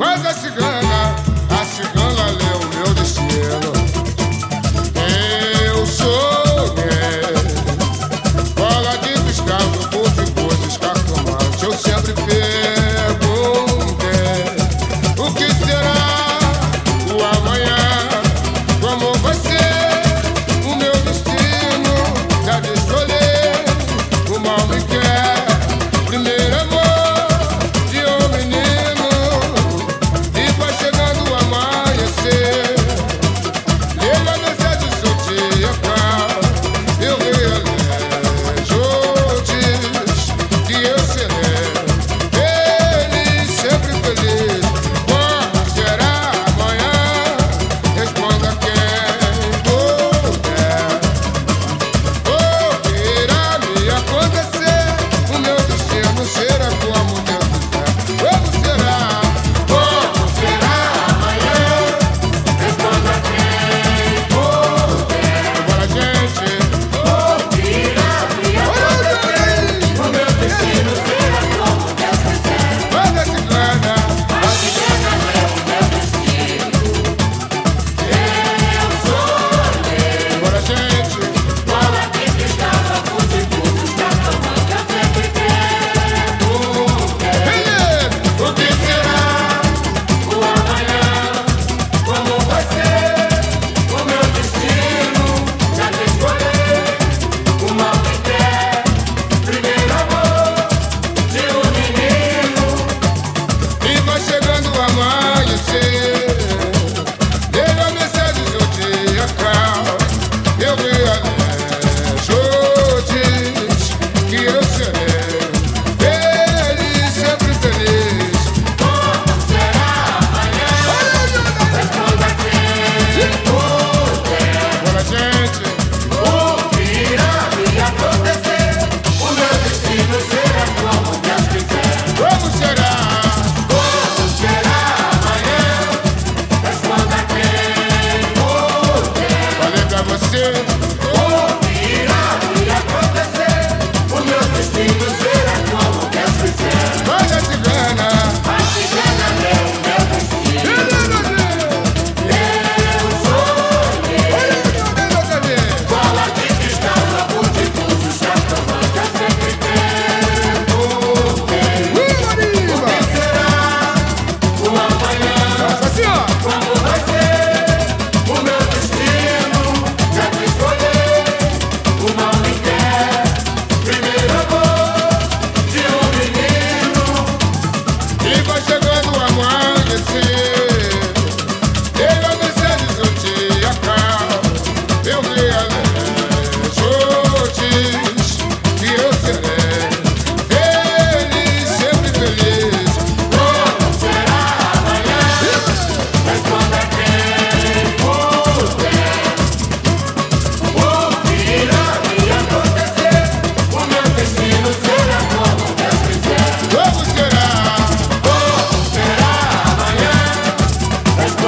Faz a cigana.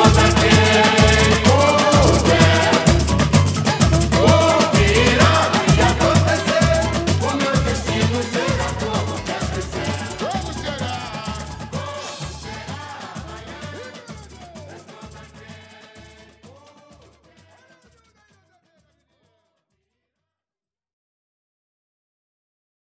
woman.